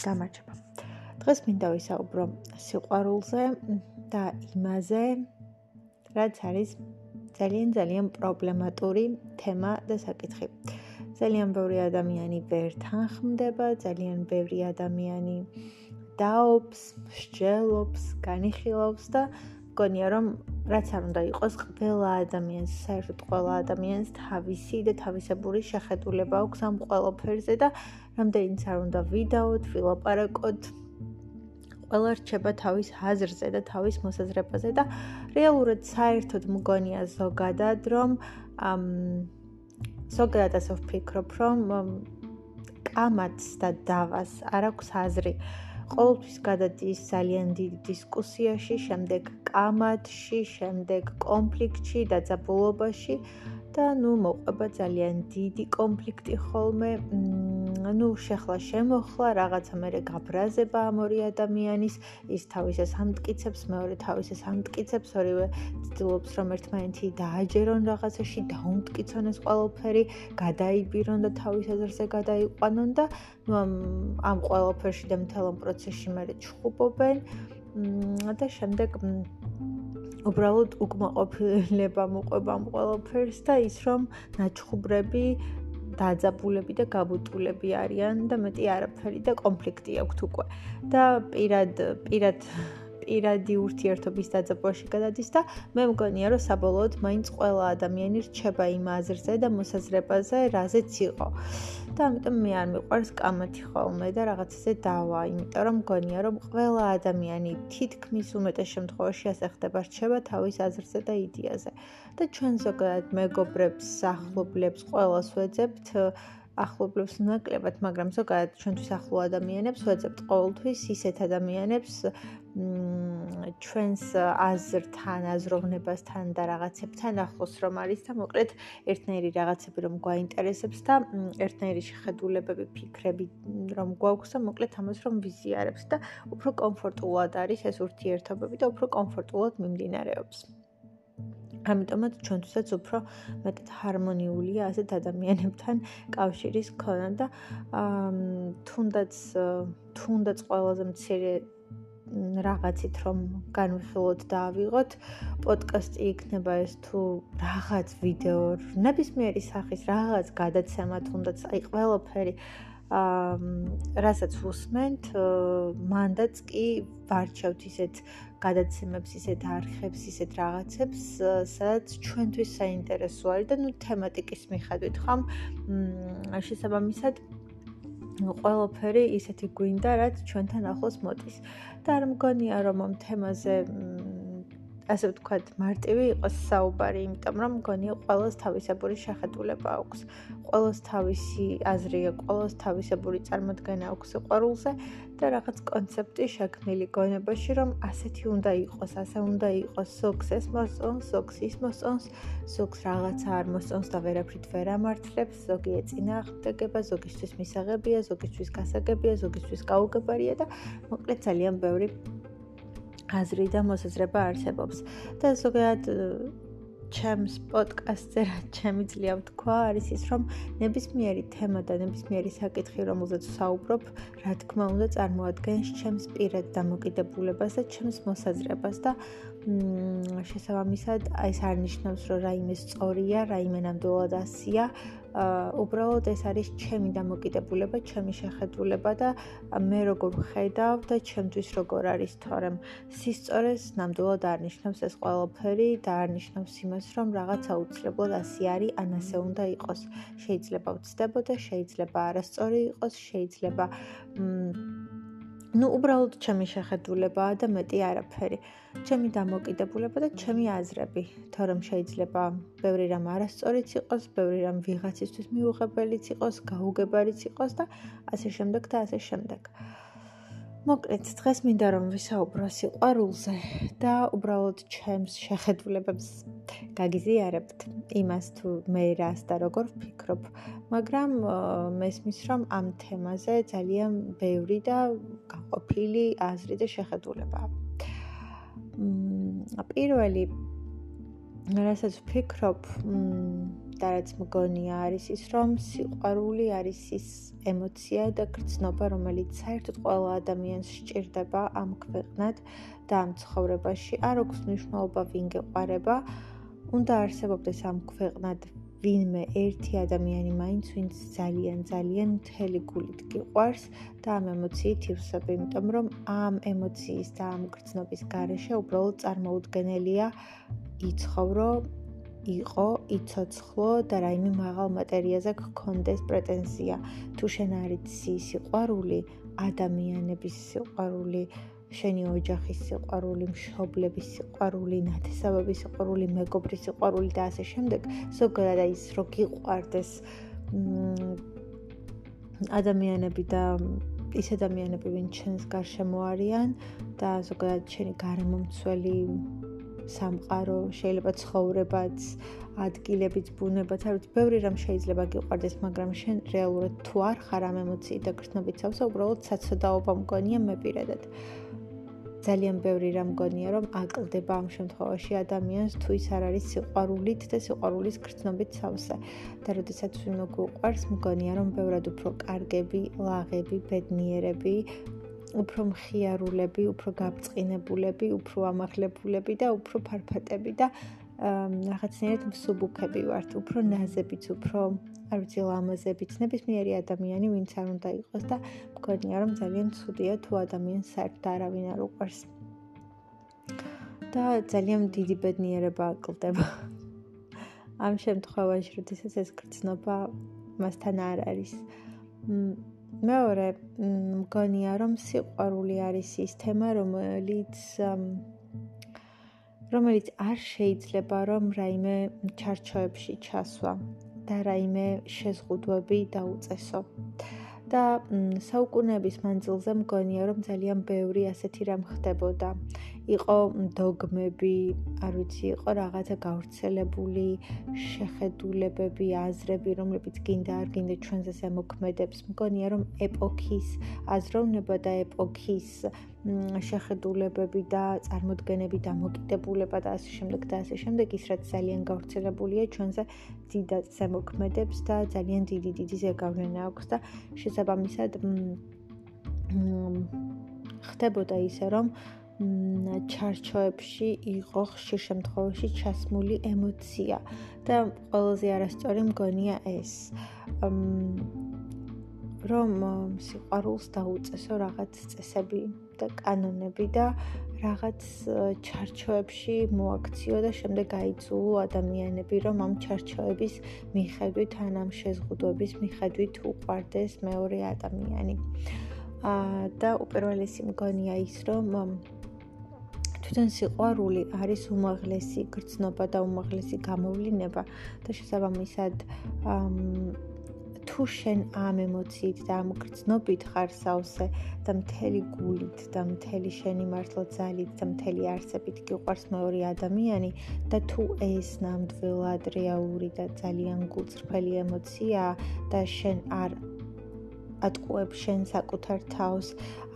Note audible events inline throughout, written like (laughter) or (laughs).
გამარჯობა. დღეს მინდა ვისაუბრო სიყვარულზე და იმაზე, რაც არის ძალიან ძალიან პრობლემატური თემა და საკითხი. ძალიან ბევრი ადამიანი ვერ თანხმდება, ძალიან ბევრი ადამიანი დაობს, მსჯელობს, განიხილავს და მგონია რომ რაც არ უნდა იყოს ყველა ადამიანს, საერთოდ ყველა ადამიანს თავისი და თავისებური შეხედულება აქვს ამ ყველაფერზე და რამდენიც არ უნდა ვიდაოთ, ვილაპარაკოთ. ყველა რჩება თავის აზრზე და თავის მოსაზრებაზე და რეალურად საერთოდ მგონია ზოგადად რომ ამ ზოგადად ასე ვფიქრობ რომ კამათს და დავას არ აქვს აზრი ყოველთვის გადადის ძალიან დიდ დისკუსიაში, შემდეგ კამათში, შემდეგ კონფლიქტში, დაძაბულობაში და ნუ მოყვება ძალიან დიდი კონფლიქტი ხოლმე. ნუ შეხლა შემოხლა, რაღაცა მერე გაბრაზება ამ ორი ადამიანის, ის თავისას ამტკიცებს, მეორე თავისას ამტკიცებს, ორივე ცდილობს რომ ერთმანეთი დააჯერონ რაღაცაში, დაუმტკიცონ ეს ყველაფერი, გადაიბირონ და თავის აზრზე გადაიყვანონ და ნუ ამ ამ ყველაფერში და მთელ ამ პროცესში მერე ჩხუბობენ. და შემდეგ უბრალოდ უკმაყოფილება მოყვება ამ ყველაფერს და ის რომ ნაჩხუბრები დაძაბულები და გაბუტულები არიან და მეტი არაფერი და კონფლიქტი აქვთ უკვე. და პირად პირად პირადი ურთიერთობის დაძაბულში გადადის და მე მგონია რომ საბოლოოდ მაინც ყველა ადამიანი რჩება იმ აზრზე და მოსაზრებაზე, რაზეც იყო. და ამიტომ მე არ მიყვარს კამათი ხოლმე და რაღაცაზე დავა, იმიტომ რომ მგონია რომ ყველა ადამიანი თითქმის უმეტეს შემთხვევაში ასე ხდება, რჩება თავის აზრზე და იდეაზე. და ჩვენ ზოგადად მეგობრებს, ახლობლებს ყველას ვეძებთ ახლობლებს ნაკლებად, მაგრამ ზოგადად ჩვენთვის ახლო ადამიანებს ვეძებთ ყოველთვის ისეთ ადამიანებს ჩვენს აზრთან, აზროვნებასთან და რაღაცებთან ახლოს რომ არის და მოკლედ ერთნაირი რაღაცები რომ გვაინტერესებს და ერთნაირი შეხედულებები, ფიქრები რომ გვაქვს და მოკლედ ამას რომ ვიზიარებს და უფრო კომფორტულად არის ეს ურთიერთობები და უფრო კომფორტულად მიმდინარეობს. ამიტომაც ჩვენთვისაც უფრო მეტად ჰარმონიულია ასეთ ადამიანებთან კავშირის ქონა და თუნდაც თუნდაც ყველაზე მცირე რაღაცით რომ განვიხილოთ და ავიღოთ პოდკასტი იქნება ეს თუ რაღაც ვიდეო ნებისმიერი სახის რაღაც გადაცემა თუნდაც აი ყველაფერი რასაც უსმენთ, მანდაც კი ვარჩევთ ისეთ გადაცემებს, ისეთ არხებს, ისეთ რაღაცებს, სადაც ჩვენთვის საინტერესო არის და ნუ თემატიკის მიხედვით ხომ შესაბამისად ყველაფერი ისეთი გვინდა, რაც ჩვენთან ახლოს მოდის. და არ მგონია რომ ამ თემაზე ასე ვთქვათ, მარტივი იყოს საუბარი, იმიტომ რომ მგონია ყოველს თავისებური შეხედულება აქვს. ყოველს თავისი აზრი აქვს, ყოველს თავისებური წარმოდგენა აქვს სიყვარულზე და რაღაც კონცეფტი შექმნილი გონებაში, რომ ასეთი უნდა იყოს, ასე უნდა იყოს, სოქს ეს მოსწონს, სოქს ის მოსწონს, სოქს რაღაცა არ მოსწონს და ვერაფრით ვერ ამართლებს, ზოგი ეწინააღმდეგება, ზოგისთვის მისაღებია, ზოგისთვის გასაგებია, ზოგისთვის გაუგებარია და მოკლედ ძალიან ბევრი აზრი და მოსაზრება არსებობს. და ზოგადად ჩემს პოდკასტზე რა ჩემი ძლია ვთქვა, არის ის, რომ ნებისმიერი თემა და ნებისმიერი საკითხი, რომელზეც საუბრობ, რა თქმა უნდა, წარმოადგენს ჩემს პირად დამოკიდებულებას და ჩემს მოსაზრებას და შესაბამისად, ეს არნიშნავს, რომ რაიმე სწორია, რაიმე ნამდვილად ასია, უბრალოდ ეს არის ჩემი დამოკიდებულება, ჩემი შეხედულება და მე როგორ ვხედავ და ჩემთვის როგორ არის, თორემ სისწორეს ნამდვილად არნიშნავს ეს ყველაფერი და არნიშნავს იმას, რომ რაღაც აუცილებლად ასე არის, ან ასე უნდა იყოს. შეიძლება ვცდებოდე, შეიძლება არასწორი იყოს, შეიძლება მ ну, უბრალოდ ჩემი შეხედულებაა და მეტი არაფერი. ჩემი დამოკიდებულება და ჩემი აზრები, თორემ შეიძლება ბევრი რამ არასწორიც იყოს, ბევრი რამ ვიღაცისთვის მიუღებელიც იყოს, გაუგებარიც იყოს და ასე შემდეგ და ასე შემდეგ. მოკლედ, დღეს მინდა რომ ვისაუბრო სიყვარულზე და უბრალოდ ჩემს შეხედულებებს გაგიზიარებთ იმას თუ მე რას და როგორ ვფიქრობ, მაგრამ მესმის რომ ამ თემაზე ძალიან ბევრი და გაყოფილი აზრი და შეხედულებაა. მ პირველი რასაც ვფიქრობ, და რაც მგონია არის ის, რომ სიყვარული არის ის ემოცია და გრძნობა, რომელიც საერთოდ ყველა ადამიანს სჭირდება ამ ქვეყნად და ამ ცხოვრებაში. არ აქვს მნიშვნელობა ვინ გეყარება. უნდა არსებობდეს ამ ქვეყნად ვინმე ერთი ადამიანი მაინც, ვინც ძალიან ძალიან მთელი გულით გიყვარს და ამ ემოციით ივსება, იმიტომ რომ ამ ემოციის და ამ გრძნობის გარეშე უბრალოდ წარმოუდგენელია იცხოვრო იყო, იცოცხლო და რაიმე მაღალ მატერიაზე გქონდეს პრეტენზია. თუ შენ არიცი სიყვარული, ადამიანების სიყვარული, შენი ოჯახის სიყვარული, მშობლების სიყვარული, ნათესავების სიყვარული, მეგობრის სიყვარული და ასე შემდეგ, ზოგადად ის რო გიყვარდეს ადამიანები და ის ადამიანები, ვინც შენს გარშემო არიან და ზოგადად შენი გარემომცველი სამყარო, შეიძლება ცხოვრებაც, ადგილებიც, ბუნებაც, არ ვიცი, ბევრი რამ შეიძლება გიყვარდეს, მაგრამ შენ რეალურად თუ არ ხარ ამ ემოციით და გრძნობით სავსე, უბრალოდ საცოდაობა მგონია მე პირადად. ძალიან ბევრი რამ მგონია, რომ აკლდება ამ შემთხვევაში ადამიანს თუ ის არ არის სიყვარულით და სიყვარულის გრძნობით სავსე. და როდესაც ვინ მოგვყვარს, მგონია, რომ ბევრად უფრო კარგები, ლაღები, ბედნიერები, უფრო მხიარულები, უფრო გაბწყინებულები, უფრო ამახლებულები და უფრო ფარფატები და რაღაცნაირად მსუბუქები ვართ, უფრო ნაზებიც, უფრო არ ვიცი, ლამაზებიც, ნებისმიერი ადამიანი, ვინც არ უნდა იყოს და მგონია, რომ ძალიან ცუდია თუ ადამიანს საერთოდ არავინ არ უყვარს. და ძალიან დიდი ბედნიერება აკლდება. ამ შემთხვევაში, როდესაც ეს გრძნობა მასთან არ არის. მეორე მგონია რომ სიყვარული არის ის თემა რომელიც რომელიც არ შეიძლება რომ რაიმე ჩარჩოებში ჩასვა და რაიმე შეზღუდვები დაუწესო. და საუკუნეების მანძილზე მგონია რომ ძალიან ბევრი ასეთი რამ ხდებოდა იყო დოგმები, არ ვიცი, იყო რაღაცა გავრცელებული შეხედულებები, აზრები, რომლებიც გინდა არ გინდა ჩვენზე ზემოქმედებს. მგონია რომ ეპოქის აზროვნება და ეპოქის შეხედულებები და წარმოდგენები და მოკიდებულება და ასე შემდეგ და ასე შემდეგ ის რაც ძალიან გავრცელებულია ჩვენზე დიდად ზემოქმედებს და ძალიან დიდი დიდი ზეგავლენა აქვს და შესაბამისად ხდებოდა ისე რომ ჩარჩოებში იყო ხშირ შემთხვევაში ჩასმული ემოცია და ყველაზე არასწორი მგონია ეს რომ სიყვარულს დაუწესო რაღაც წესები და კანონები და რაღაც ჩარჩოებში მოაქციო და შემდეგ აიწულო ადამიანები რომ ამ ჩარჩოების მიხედვით ან ამ შეზღუდვების მიხედვით უყარდეს მეორე ადამიანი. აა და უპირველესი მგონია ის რომ თვითონ სიყვარული არის უმაღლესი გრძნობა და უმაღლესი გამოვლინება და შესაბამისად თუ შენ ამ ემოციით და ამ გრძნობით ხარ სავსე და მთელი გულით და მთელი შენი მართლა ძალით და მთელი არსებით გიყვარს მეორე ადამიანი და თუ ეს ნამდვილად რეალური და ძალიან გულწრფელი ემოციაა და შენ არ ატყუებ შენ საკუთარ თავს,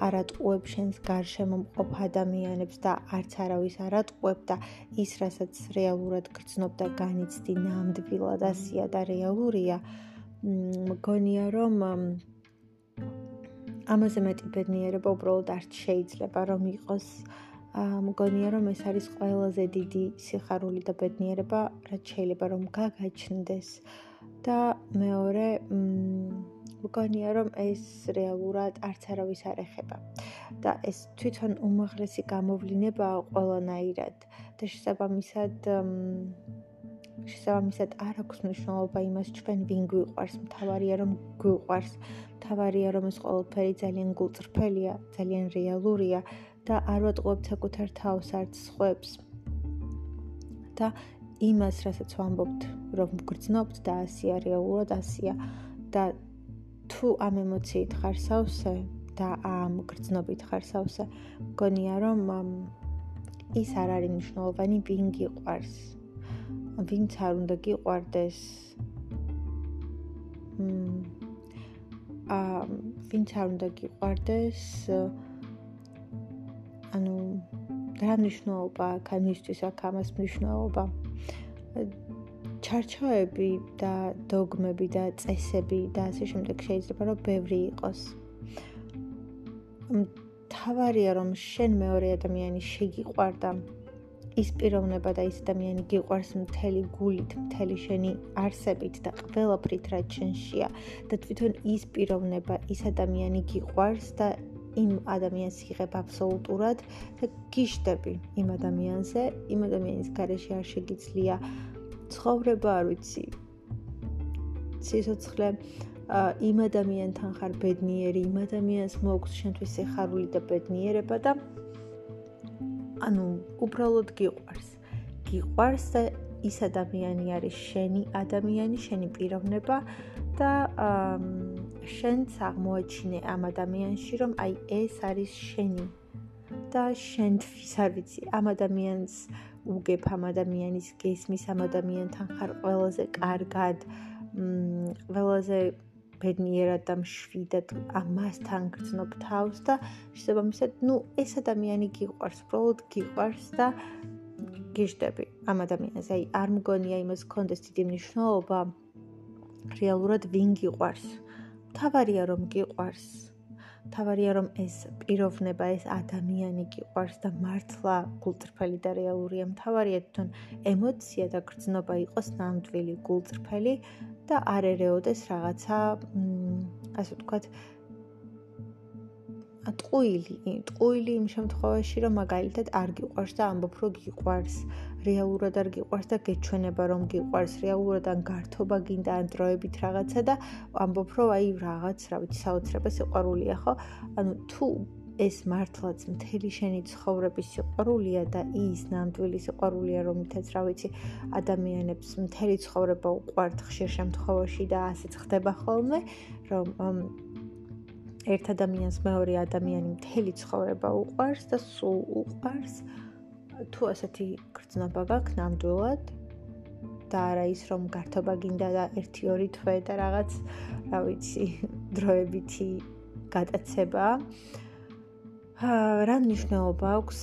არ ატყუებ შენს გარშემო მყოფ ადამიანებს და არც არავის არ ატყუებ და ის, რასაც რეალურად გრძნობ და განიცდი ნამდვილად ასია და რეალურია, მგონია რომ ამაზე მეტი ბედნიერება უბრალოდ არ შეიძლება რომ იყოს. მგონია რომ ეს არის ყველაზე დიდი სიხარული და ბედნიერება, რაც შეიძლება რომ გაგაჩნდეს. და მეორე, მ მგონია რომ ეს რეალურად არც არავის არ ეხება და ეს თვითონ უმაღლესი გამოვლინებაა ყველანაირად. და შესაბამისად შესაბამისად არ აქვს მნიშვნელობა იმას ჩვენ ვინ გვიყვარს. მთავარია რომ გვიყვარს. მთავარია რომ ეს ყველაფერი ძალიან გულწრფელია ძალიან რეალურია და არ ვატყუებთ საკუთარ თავს არც სხვებს. და იმას რასაც ვამბობთ რომ გრძნობთ და ასია რეალურად ასია. და თუ ამ ემოციით ხარ სავსე და ამ გრძნობით ხარ სავსე, მგონია რომ ის არ არის მნიშვნელოვანი ვინ გიყვარს. ვინც არ უნდა გიყვარდეს. მ აა ვინც არ უნდა გიყვარდეს. ანუ რა მნიშვნელობა აქვს ამისთვის აქ ამას მნიშვნელობა. ჩარჩოები და დოგმები და წესები და ასე შემდეგ შეიძლება რომ ბევრი იყოს. თავარია რომ შენ მეორე ადამიანი შეგიყვარდა ის პიროვნება და ის ადამიანი გიყვარს მთელი გულით, მთელი შენი არსებით და ყველაფრით რაც შენშია და თვითონ ის პიროვნება, ის ადამიანი გიყვარს და იმ ადამიანს იღებ აბსოლუტურად და გიშდები იმ ადამიანზე, იმ ადამიანის გარეშე არ შეგიძლია ცხოვრება, არ ვიცი. ცისოცხლე იმ ადამიანთან ხარ ბედნიერი, იმ ადამიანს მოაქვს შენთვის სიხარული და ბედნიერება და ანუ უბრალოდ გიყვარს. გიყვარს და ის ადამიანი არის შენი ადამიანი, შენი პიროვნება და შენც აღმოაჩინე ამ ადამიანში, რომ აი ეს არის შენი და შენთვის არ ვიცი, ამ ადამიანს უგებ ამ ადამიანის გესმის ამ ადამიანთან ხარ ყველაზე კარგად, ყველაზე ბედნიერად და მშვიდად ამასთან გრძნობ თავს და შესაბამისად, ну, ეს ადამიანი გიყვარს, უბრალოდ გიყვარს და გიშდები ამ ადამიანს. აი, არ მგონია იმას კონდეს დიდი მნიშვნელობა რეალურად ვინ გიყვარს. თავარია რომ გიყვარს. თავარია რომ ეს პიროვნება, ეს ადამიანი გიყვარს და მართლა გულწრფელი და რეალურია. თავარია თვითონ ემოცია და გრძნობა იყოს ნამდვილი გულწრფელი და არ ერეოდეს რაღაცა ასე ვთქვათ ატყუილი, ტყუილი იმ შემთხვევაში, რომ მაგალითად არ გიყვარს და ამბობ, რომ გიყვარს, რეალურად არ გიყვარს და გეჩვენება, რომ გიყვარს, რეალურად ან გართობა გინდა ან დროებით რაღაცა და ამბობ, რომ აი რაღაც, რა ვიცი, საოცრება სიყვარულია, ხო? ანუ თუ ეს მართლაც მთელი შენი ცხოვრების სიყვარულია და ის ნამდვილი სიყვარულია, რომელთაც რა ვიცი, ადამიანებს მთელი ცხოვრება უყვართ ხშირ შემთხვევაში და ასეც ხდება ხოლმე, რომ ერთ ადამიანს მეორე ადამიანი მთელი ცხოვრება უყვარს და სულ უყვარს. თუ ასეთი გრძნობა გაქვს ნამდვილად და არა ის რომ გართობა გინდა და 1-2 თვე და რაღაც რა ვიცი, (laughs) დროებითი გატაცება. რა მნიშვნელობა აქვს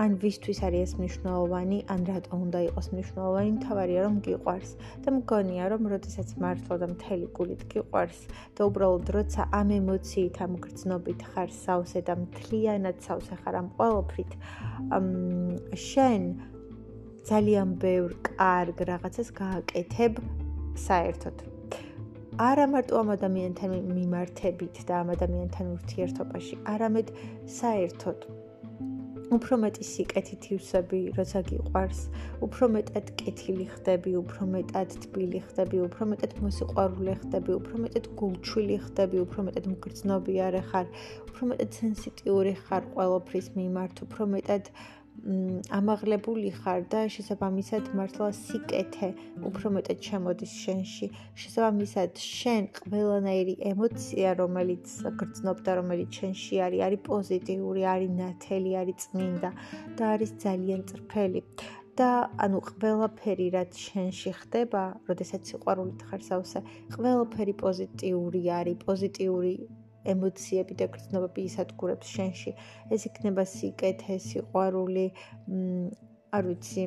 ან ვისთვის არის ეს მნიშვნელოვანი, ან რატომ უნდა იყოს მნიშვნელოვანი, თავარია რომ გიყვარს. და მგონია რომ როდესაც მართლა და მთელი გულით გიყვარს და უბრალოდ როცა ამ ემოციით, ამ გრძნობით ხარ სავსე და მთლიანად სავსე ხარ ამ ყოველფრით, შენ ძალიან ბევრ კარგ რაღაცას გააკეთებ საერთოდ. არა მარტო ამ ადამიანთან მიმართებით და ამ ადამიანთან ურთიერთობაში, არამედ საერთოდ უფრო მეტი სიკეთით ივსები, როცა გიყვარს, უფრო მეტად კეთილი ხდები, უფრო მეტად თბილი ხდები, უფრო მეტად მოსიყვარულე ხდები, უფრო მეტად გულჩვილი ხდები, უფრო მეტად მგრძნობიარე ხარ, უფრო მეტად სენსიტიური ხარ ყოველფრის მიმართ, უფრო მეტად ამაღლებული ხარ და შესაბამისად მართლა სიკეთე უფრო მეტად შემოდის შენში. შესაბამისად შენ ყველანაირი ემოცია, რომელიც გრძნობ და რომელიც შენში არის, არის პოზიტიური, არის ნათელი, არის წმინდა და არის ძალიან წრფელი. და ანუ ყველაფერი რაც შენში ხდება, როდესაც სიყვარულით ხარ სავსე, ყველაფერი პოზიტიური არის, პოზიტიური ემოციები და გრძნობები ისადგურებს შენში. ეს იქნება სიკეთე, სიყვარული, მ არ ვიცი.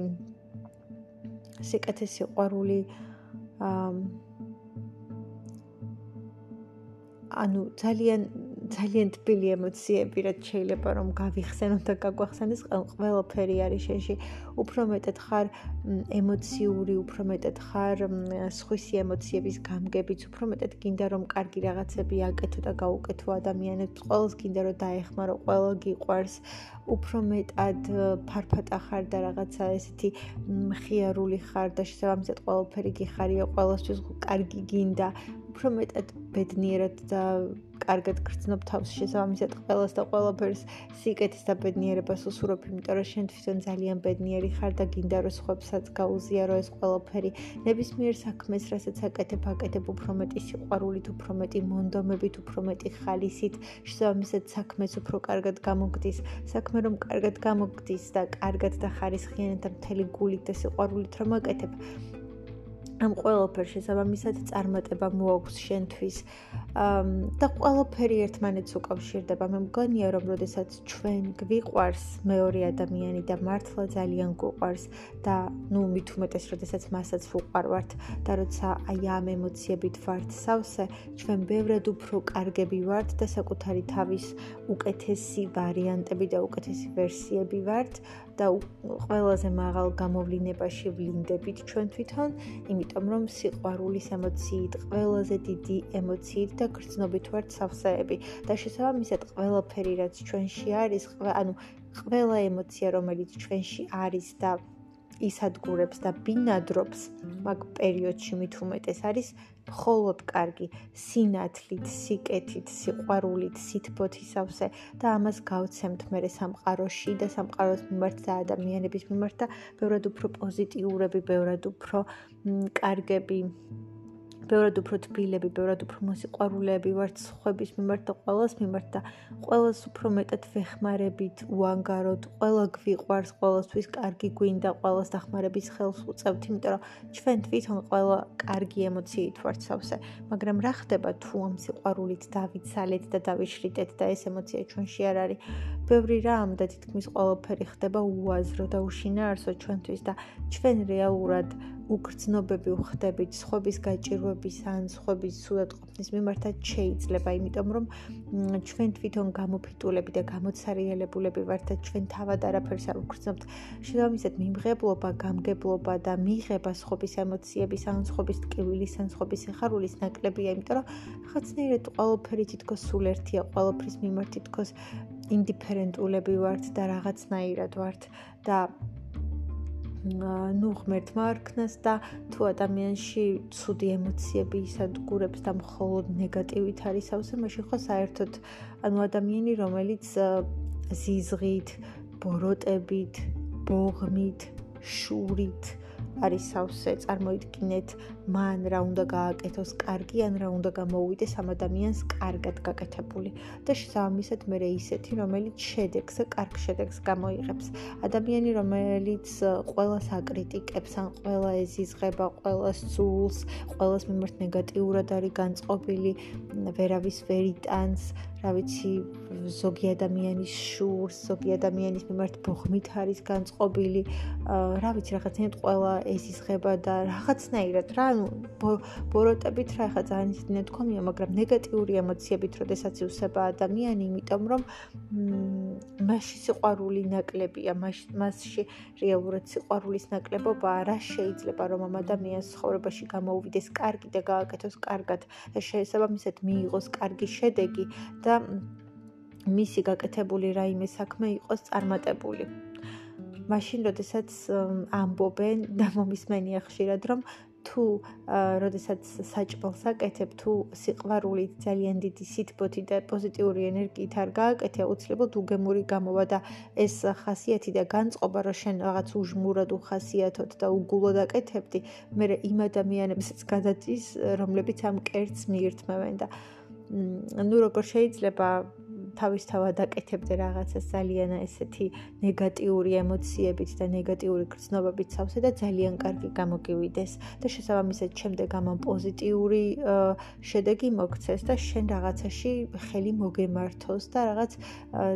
სიკეთე, სიყვარული აა ანუ ძალიან ძალიან თბილი ემოციები რაც შეიძლება რომ გავიხსენო და გაგვახსენდეს ყველაფერი არის შენში. უფრო მეტად ხარ ემოციური უფრო მეტად ხარ სხვისი ემოციების გამგებიც უფრო მეტად გინდა რომ კარგი რაღაცები აკეთო და გაუკეთო ადამიანებს ყოველს გინდა რომ დაეხმარო ყველა გიყვარს. უფრო მეტად ფარფატა ხარ და რაღაცა ესეთი მხიარული ხარ და შესაბამისად ყველაფერი გიხარია ყოველთვის კარგი გინდა უფრო მეტად ბედნიერად და კარგად გრძნობ თავს შესაბამისად ყველას და ყველაფერს სიკეთის და ბედნიერებას უსურვებ იმიტომ რომ შენ თვითონ ძალიან ბედნიერი ხარ და გინდა რომ სხვებსაც გაუზიარო ეს ყველაფერი. ნებისმიერ საქმეს რასაც აკეთებ აკეთებ უფრო მეტი სიყვარულით უფრო მეტი მონდომებით უფრო მეტი ხალისით. შესაბამისად საქმეს უფრო კარგად გამოგდის. საქმე რომ კარგად გამოგდის და კარგად და ხარისხიანად და მთელი გულით და სიყვარულით რომ აკეთებ ამ ყველაფერ შესაბამისად წარმატება მოაქვს შენთვის და ყველაფერი ერთმანეთს უკავშირდება. მე მგონია რომ შესაძაც ჩვენ გვიყვარს მეორე ადამიანი და მართლა ძალიან გვიყვარს და ნუ მით უმეტეს შესაძაც მასაც ვუყვარვართ და როცა აი ამ ემოციებით ვართ სავსე, ჩვენ ბევრად უფრო კარგები ვართ და საკუთარი თავის უკეთესი ვარიანტები და უკეთესი ვერსიები ვართ და ყველაზე მაღალ გამოვლინებაში ვლინდებით ჩვენ თვითონ, იმიტომ რომ სიყვარულის ემოციით, ყველაზე დიდი ემოციით და გრძნობით ვართ სავსეები. და შესაბამისად ყველაფერი რაც ჩვენში არის, ანუ ყველა ემოცია რომელიც ჩვენში არის და ისადგურებს და ბინადრობს მაგ პერიოდში მით უმეტეს არის მხოლოდ კარგი. სინათლით, სიკეთით, სიყვარულით, სითბოთისავსე და ამას გავცემთ მე სამყაროში და სამყაროს მიმართ და ადამიანების მიმართ და ბევრად უფრო პოზიტიურები, ბევრად უფრო კარგები ბევრად უფრო თბილები, ბევრად უფრო მოსიყვარულეები ვართ სხვების მიმართ და ყოველას მიმართ და ყოველას უფრო მეტად ვეხმარებით, უანგაროთ, ყოველ გვიყვარს, ყოველთვის კარგი გვინდა, ყოველას დახმარების ხელს უწევთ, იმიტომ რომ ჩვენ თვითონ ყოველ კარგი ემოციით ვართ სავსე, მაგრამ რა ხდება თუ ამ სიყვარულით დავიცალეთ და დავიშრიტეთ და ეს ემოცია ჩვენში არ არის? ბევრი რამ და თითქმის ყველაფერი ხდება უაზრო და უშინაარსო ჩვენთვის და ჩვენ რეალურად უგრძნობები ვხდებით სხვების გაჭირვების ან სხვების სულად ყოფნის მიმართაც შეიძლება, იმიტომ რომ ჩვენ თვითონ გამოფიტულები და გამოცარიელებულები ვართ და ჩვენ თავად არაფერს არ ვგრძნობთ. შესაბამისად, მიმღებლობა, გამგებლობა და მიღება სხვების ემოციების ან სხვების ტკივილის ან სხვების ეხარულის ნაკლებია, იმიტომ რომ ხაცნაირად ყველაფერი თითქოს სულ ერთია, ყველაფრის მიმართ თითქოს ინდიფერენტულები ვართ და რაღაცნაირად ვართ და ნუ ღმერთმა არქნას და თუ ადამიანში ცუდი ემოციები ისადგურებს და მხოლოდ ნეგატივით არის ავსე, მაშინ ხო საერთოდ ანუ ადამიანი რომელიც ზიზღით, ბოროტებით, ბოღმით, შურით არის სავსე წარმოიდგინეთ მან რა უნდა გააკეთოს კარგი ან რა უნდა გამოუვიდეს ამ ადამიანს კარგად გაკეთებული. და შესაბამისად მე ისეთი რომელიც შედეგს კარგ შედეგს გამოიღებს. ადამიანი რომელიც ყოველას აკრიტიკებს ან ყველა ეზიზღება ყოველას სულს ყოველას მიმართ ნეგატიურად არის განწყობილი ვერავის ვერიტანს რა ვიცი ზოგი ადამიანის შურს, ზოგი ადამიანის მიმართ ბოხმით არის განწყობილი, რა ვიცი რაღაცნაირად ყველა ესისხება და რაღაცნაირად რა, ну, ბოროტებით რა ხა ძალიან ისეთი ნეთქვამია, მაგრამ ნეგატიური ემოციებით როდესაც ივსება ადამიანი, იმიტომ რომ მასში სიყვარული ნაკლებია, მასში რეალურად სიყვარულის ნაკლებობა რა შეიძლება რომ ამ ადამიანს ცხოვრებაში გამოუვიდეს კარგი და გააკეთოს კარგად და შესაბამისად მიიღოს კარგი შედეგი და მისი გაკეთებული რაიმე საქმე იყოს წარმატებული. მაშინ, როდესაც ამბობენ და მომისმენია ხშირად, რომ თუ როდესაც საჭმელს აკეთებ, თუ სიყვარულით ძალიან დიდი სითბოთი და პოზიტიური ენერგიით არ გააკეთე, აუცილებლად უგემური გამოვა და ეს ხასიათი და განწყობა, რომ შენ რაღაც უჟმურად უხასიათოთ და უგულოდ აკეთებდი, მე იმ ადამიანებსაც გადადის, რომლებიც ამ კერტს მიირთმევენ და ну როგორ შეიძლება თავისთავად აკეთებდე რაღაცას ძალიან ესეთი ნეგატიური ემოციებით და ნეგატიური გრძნობებით სავსე და ძალიან კარგი გამოგივიდეს. და შესაბამისად შემდეგ ამან პოზიტიური შედეგი მოგცეს და შენ რაღაცაში ხელი მოგემართოს და რაღაც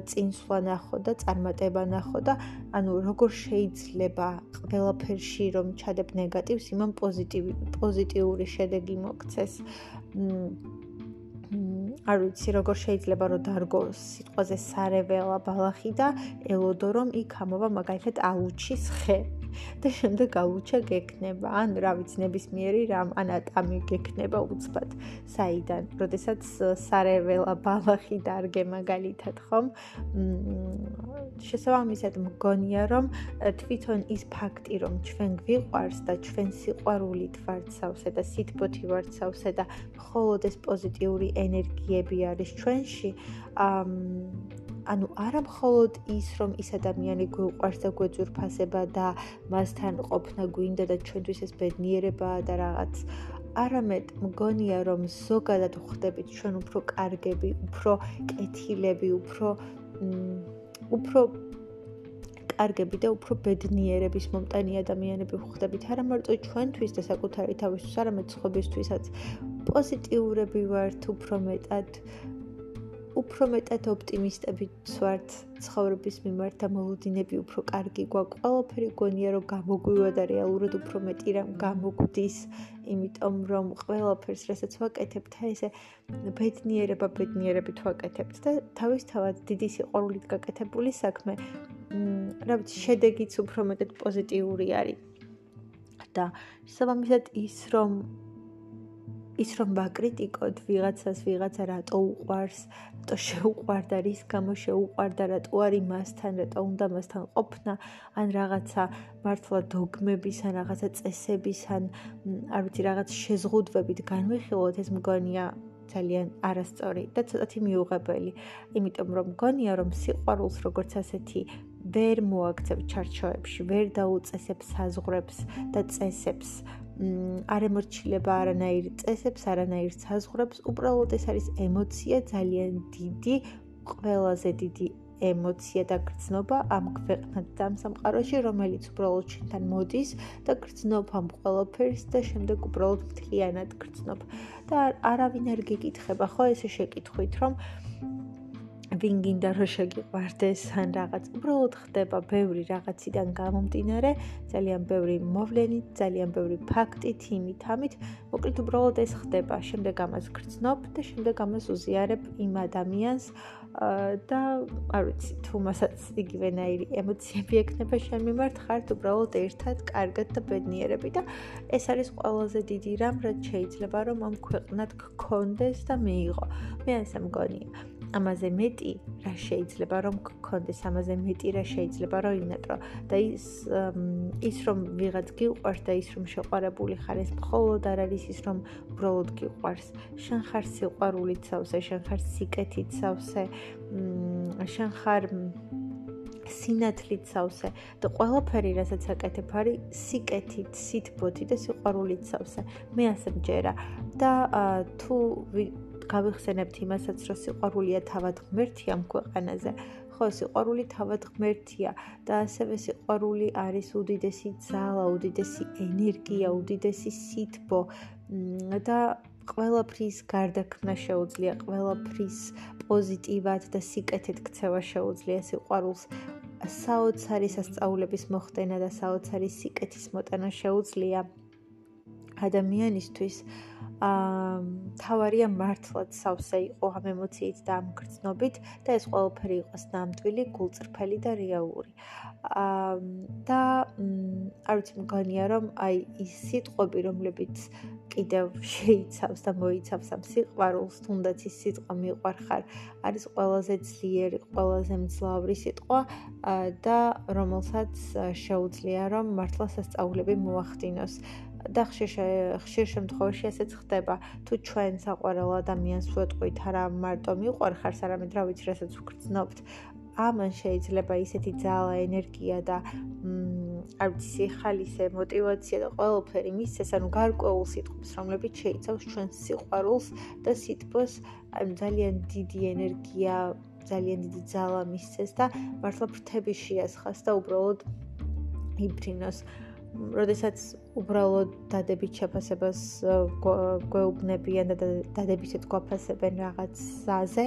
წინსვლა ნახო და წარმატება ნახო და ანუ როგორ შეიძლება ყველაფერში რომ ჩადებ ნეგატივს იმან პოზიტივი პოზიტიური შედეგი მოგცეს არ ვიცი როგორ შეიძლება რომ დარგო სიტყვაზე სარეველა ბალახი და ელოდო რომ იქ ამოვა მაგალითად ალუჩის ხე (laughs) და შემდეგ ალუჩა გეკნება ან რა ვიცი ნებისმიერი რამ ანატამი გეკნება უცბად საიდან. როდესაც სარეველა ბალახი დარგე მაგალითად ხომ? შესაბამისად მგონია რომ თვითონ ის ფაქტი რომ ჩვენ გვიყვარს და ჩვენ სიყვარულით ვართ სავსე და სითბოთი ვართ სავსე და მხოლოდ ეს პოზიტიური ენერგიები არის ჩვენში ანუ არა მხოლოდ ის, რომ ის ადამიანი გვიყვარს და გვეძურფასება და მასთან ყოფნა გვინდა და ჩვენთვის ეს ბედნიერებაა და რაღაც არამედ მგონია რომ ზოგადად ხვდებით ჩვენ უფრო კარგები, უფრო კეთილები, უფრო უფრო კარგები და უფრო ბედნიერების მომტანი ადამიანები ვხდებით არა მარტო ჩვენთვის და საკუთარი თავისთვის, არამედ სხვებისთვისაც. პოზიტიურები ვართ უფრო მეტად. უფრო მეტად ოპტიმისტები ვართ ცხოვრების მიმართ და მოლოდინები უფრო კარგი გვაქვს. ყველაფერი გონია რომ გამოგვივა და რეალურად უფრო მეტი რამ გამოგვდის, იმიტომ რომ ყველაფერს რასაც ვაკეთებთ, ესე ბედნიერება ბედნიერებით ვაკეთებთ და თავისთავად დიდი სიყვარულით გაკეთებული საქმე, რა ვიცი, შედეგიც უფრო მეტად პოზიტიური არის. და შესაბამისად ის რომ ის რომ ვაკრიტიკოთ ვიღაცას, ვიღაცა რატო უყვარს, რატო შეუყვარდა, რის გამო შეუყვარდა, რატო არის მასთან, რატო უნდა მასთან ყოფნა, ან რაღაცა მართლა დოგმების ან რაღაცა წესების ან არ ვიცი, რაღაც შეზღუდვებით განვიხილოთ, ეს მგონია ძალიან არასწორი და ცოტათი მიუღებელი. იმიტომ რომ მგონია რომ სიყვარულს როგორც ასეთი ვერ მოაქცევ ჩარჩოებში, ვერ დაუწესებ საზღვრებს და წესებს. არ ემორჩილება არანაირ წესებს, არანაირ საზღვრებს, უბრალოდ ეს არის ემოცია ძალიან დიდი, ყველაზე დიდი ემოცია და გრძნობა ამ ქვეყნად და ამ სამყაროში, რომელიც უბრალოდ შენთან მოდის და გრძნობ ამ ყველაფერს და შემდეგ უბრალოდ მთლიანად გრძნობ. და არავინ არ გეკითხება ხო ესე შეკითხვით, რომ ვინ გინდა რომ შეგიყვარდეს ან რაღაც. უბრალოდ ხდება ბევრი რაღაციდან გამომდინარე. ძალიან ბევრი მოვლენით ძალიან ბევრი ფაქტით იმით ამით მოკლედ უბრალოდ ეს ხდება. შემდეგ ამას გრძნობ და შემდეგ ამას უზიარებ იმ ადამიანს და არ ვიცი თუ მასაც იგივენაირი ემოციები ექნება შენ მიმართ ხართ უბრალოდ ერთად კარგად და ბედნიერები და ეს არის ყველაზე დიდი რამ რაც შეიძლება რომ ამ ქვეყნად გქონდეს და მიიღო. მე ასე მგონია ამაზე მეტი რა შეიძლება რომ გქონდეს ამაზე მეტი რა შეიძლება რომ ინატრო და ის ის რომ ვიღაც გიყვარს და ის რომ შეყვარებული ხარ ეს მხოლოდ არ არის ის რომ უბრალოდ გიყვარს. შენ ხარ სიყვარულით სავსე შენ ხარ სიკეთით სავსე შენ ხარ სინათლით სავსე და ყველაფერი რასაც აკეთებ არის სიკეთით, სითბოთი და სიყვარულით სავსე. მე ასე მჯერა და თუ გავიხსენებთ იმასაც, რომ სიყვარულია თავად ღმერთია ამ ქვეყანაზე. ხო, სიყვარული თავად ღმერთია და ასევე სიყვარული არის უდიდესი ძალა, უდიდესი ენერგია, უდიდესი სითბო და ყველაფრის გარდაქმნა შეუძლია, ყველაფრის პოზიტივად და სიკეთით ქცევა შეუძლია სიყვარულს. საოცარი სასწაულების მოხდენა და საოცარი სიკეთის მოტანა შეუძლია ადამიანისთვის. აა თავარია მართლაც სავსე იყო ამ ემოციით და ამ გრძნობით და ეს ყველაფერი იყოს ნამდვილი, გულწრფელი და რეალური. აა და არ ვიცი მგონია რომ აი ის სიტყვები რომლებიც კიდევ შეიცავს და მოიცავს ამ სიყვარულს, თუნდაც ის სიტყვა მიყვარხარ, არის ყველაზე ძლიერი, ყველაზე მძლავრი სიტყვა და რომელსაც შეუძლია რომ მართლა სასწაულები მოახდინოს. და ხშირ ხშირ შემთხვევაში ესეც ხდება. თუ ჩვენ საყვარელ ადამიანს ვეტყვით, არა მარტო მიყვარხარს, არამედ რა ვიცი, რასაც ვგრძნობთ, ამან შეიძლება ისეთი ძალა, ენერგია და არ ვიცი, ხალისე, мотиваცია და ყველაფერი მისცეს, ანუ გარკვეულ სიტყვებს, რომლებიც შეიცავს ჩვენს სიყვარულს და სიტყვას, აი ძალიან დიდი ენერგია, ძალიან დიდი ძალა მისცეს და მართლა ფრთები შეასხას და უბრალოდ იბრინოს. როდესაც უბრალოდ დადებით შეფასებას გვეუბნებიან და დადებისაც გვაფასებენ რაღაცაზე,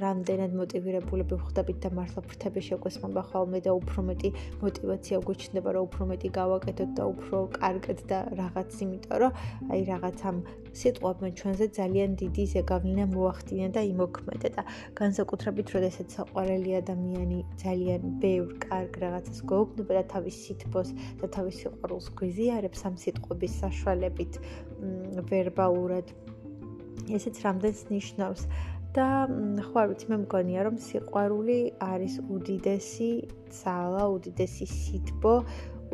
რამდენად მოტივირებულები ვხდებით და მართლა ფრთები შეგვესმება ხოლმე და უფრო მეტი мотиваცია გვეჩნდება, რომ უფრო მეტი გავაკეთოთ და უფრო კარგად და რაღაც, იმიტომ რომ აი რაღაც ამ სიტყვებმა ჩვენზე ძალიან დიდი ზეგავლენა მოახდინა და იმოქმედა და განსაკუთრებით, როდესაც საყვარელი ადამიანი ძალიან ბევრ კარგ რაღაცას გვეუბნება და თავის სითბოს და თავის სიყვარულს გვიზ გვიზიარებს ამ სიტყვების საშუალებით ვერბალურად. ესეც რამდენს ნიშნავს? და ხო არ ვიცი მე მგონია რომ სიყვარული არის უდიდესი ძალა, უდიდესი სითბო,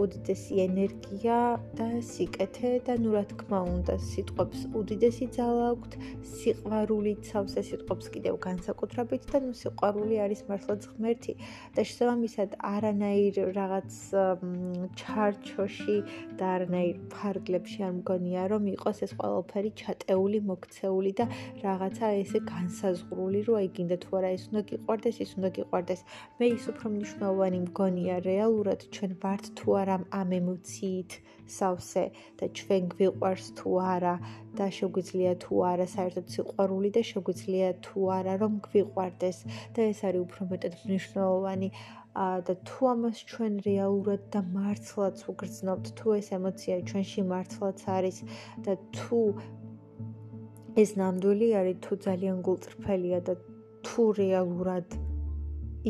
უდიდესი ენერგია და სიკეთე და ნუ რა თქმა უნდა სიტყვებს უდიდესი ძალა აქვთ. სიყვარულით სავსე სიტყვებს კიდევ განსაკუთრებით და ნუ სიყვარული არის მართლაც ღმერთი. და შესაბამისად არანაირ რაღაც ჩარჩოში და არანაირ ფარგლებში არ მგონია რომ იყოს ეს ყველაფერი ჩატეული მოქცეული და რაღაცა ესე განსაზღვრული რომ აი გინდა თუ არა ეს უნდა გიყვარდეს ის უნდა გიყვარდეს. მე ის უფრო მნიშვნელოვანი მგონია რეალურად ჩვენ ვართ თუ არა ამ ემოციით სავსე და ჩვენ გვიყვარს თუ არა და შეგვიძლია თუ არა საერთოდ სიყვარული და შეგვიძლია თუ არა რომ გვიყვარდეს და ეს არის უფრო მეტად მნიშვნელოვანი და თუ ამას ჩვენ რეალურად და მართლაც უგრძნობთ თუ ეს ემოცია ჩვენში მართლაც არის და თუ ეს ნამდვილი არის თუ ძალიან გულწრფელია და თუ რეალურად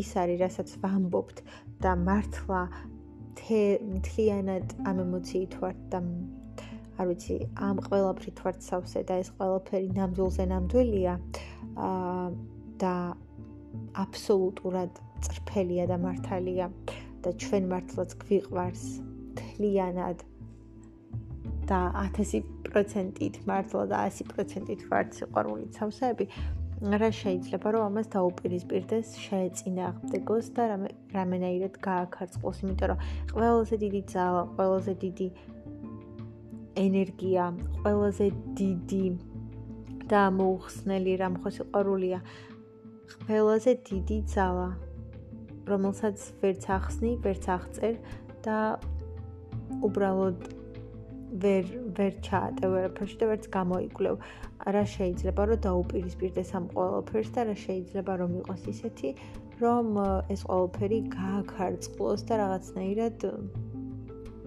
ის არის რასაც ვამბობთ და მართლა მთლიანად ამ ემოციით ვართ და არ ვიცი, ამ ყველაფრით ვართ სავსე და ეს ყველაფერი ნამდვილზე ნამდვილია აა და აბსოლუტურად წრფელია და მართალია და ჩვენ მართლაც გვიყვარს მთლიანად და 1000%-ით მართლა და 100%-ით ვართ სიყვარულით სავსეები რა შეიძლება რომ ამას დაუპირისპირდეს შეეწინააღმდეგოს და რამე რამენაირად გააქარწყოს, იმიტომ რომ ყველაზე დიდი ძალა, ყველაზე დიდი ენერგია, ყველაზე დიდი და მოუხსნელი რამ ხო სიყვარულია. ყველაზე დიდი ძალა, რომელსაც ვერც ახსნი, ვერც აღწერ და უბრალოდ ვერ ვერ ჩაატე ვერაფერში და ვერც გამოიკვლევ. რა შეიძლება რომ დაუპირისპირდეს ამ ყოველფერს და რა შეიძლება რომ იყოს ისეთი, რომ ეს ყოველფერი გააქარწყლოს და რაღაცნაირად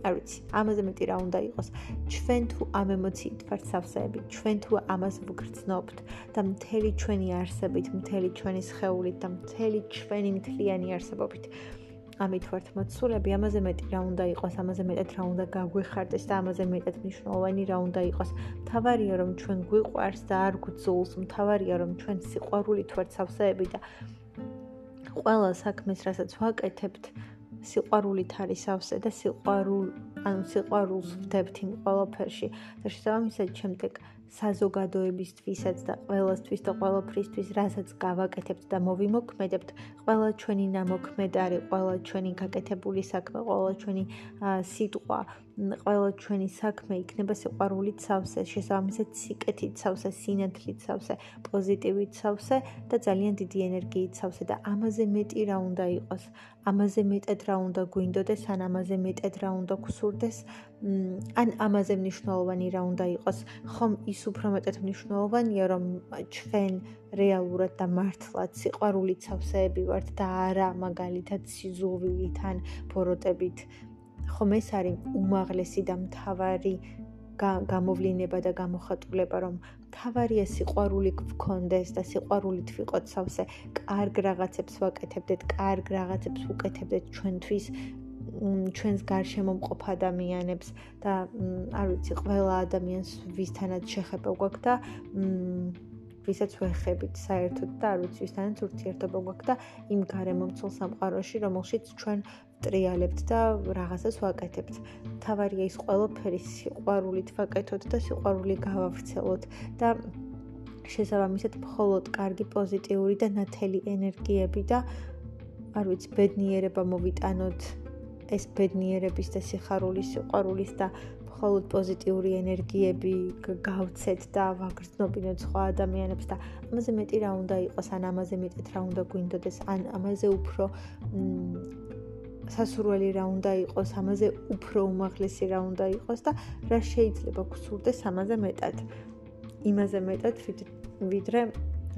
არ ვიცი, ამაზე მეტი რა უნდა იყოს. ჩვენ თუ ამ ემოციით ვართ სავსეები, ჩვენ თუ ამას ვგრძნობთ და მთელი ჩვენი არსებით, მთელი ჩვენი სხეულით და მთელი ჩვენი მთლიანი არსებობით ამით ვართ მოცულები, ამაზე მეტი რა უნდა იყოს, ამაზე მეტად რა უნდა გაგვეხარდეს და ამაზე მეტად მნიშვნელოვანი რა უნდა იყოს. თავარია რომ ჩვენ გვიყვარს და არ გვძულს, თავარია რომ ჩვენ სიყვარულით ვართ სავსეები და ყველა საქმეს, რასაც ვაკეთებთ, სიყვარულით არის სავსე და სიყვარულ, ანუ სიყვარულს ვდებთ იმ ყველაფერში და შესაბამისად შემდეგ საზოგადოებისთვისაც და ყველასთვის და ყველაფრისთვის, რასაც გავაკეთებთ და მოვიმოქმედებთ, ყველა ჩვენი ნამოქმედარი, ყველა ჩვენი გაკეთებული საქმე, ყველა ჩვენი სიტყვა, ყველა ჩვენი საქმე იქნება სიყვარულით სავსე, შესაბამისად სიკეთით სავსე, სინათლით სავსე, პოზიტივით სავსე და ძალიან დიდი ენერგიით სავსე და ამაზე მეტი რა უნდა იყოს? ამაზე მეტად რა უნდა გვინდოდეს, ან ამაზე მეტად რა უნდა გსურდეს? ან ამაზე მნიშვნელოვანი რა უნდა იყოს? ხომ ის უფრო მეტად მნიშვნელოვანია, რომ ჩვენ რეალურად და მართლაც სიყვარულით სავსეები ვართ და არა მაგალითად სიზუვილით ან ბოროტებით. ხომ ეს არის უმაღლესი და მთავარი გამოვლინება და გამოხატულება, რომ თავარია სიყვარული გქონდეს და სიყვარულით ვიყოთ სავსე, კარგ რაღაცებს ვაკეთებდეთ, კარგ რაღაცებს უკეთებდეთ ჩვენთვის, ჩვენს გარშემო მყოფ ადამიანებს და არ ვიცი, ყველა ადამიანს ვისთანაც შეხება გვაქვს და ვისაც ვეხებით საერთოდ და არ ვიცი ვისთანაც ურთიერთობა გვაქვს და იმ გარემომცულ სამყაროში, რომელშიც ჩვენ ტრიალებთ და რაღაცას ვაკეთებთ. თავარია ის ყველაფერი სიყვარულით ვაკეთოთ და სიყვარული გავავრცელოთ და შესაბამისად მხოლოდ კარგი პოზიტიური და ნათელი ენერგიები და არ ვიცი ბედნიერება მოვიტანოთ ეს ბედნიერების და სიხარულის სიყვარულის და მხოლოდ პოზიტიური ენერგიები გავცეთ და ვაგრძნობინოთ სხვა ადამიანებს და ამაზე მეტი რა უნდა იყოს, ან ამაზე მეტად რა უნდა გვინდოდეს, ან ამაზე უფრო სასურველი რა უნდა იყოს, ამაზე უფრო უმაღლესი რა უნდა იყოს და რა შეიძლება გსურდეს ამაზე მეტად. იმაზე მეტად ვიდრე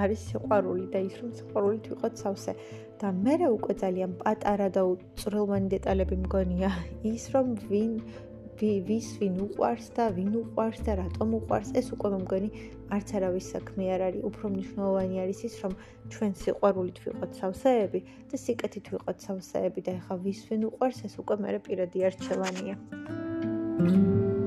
არის სიყვარული და ის რომ სიყვარულით ვიყოთ სავსე. და მე რა უკვე ძალიან პატარა და უწრელმანი დეტალები მგონია. ის რომ ვინ ვის ვინ უყვარს და ვინ უყვარს და რატომ უყვარს ეს უკვე მომგონი არც არავის საქმე არ არის. უფრო მნიშვნელოვანი არის ის რომ ჩვენ სიყვარულით ვიყოთ სავსეები და სიკეთით ვიყოთ სავსეები და ეხა ვის ვინ უყვარს ეს უკვე მე პირადი არჩევანია. Thank you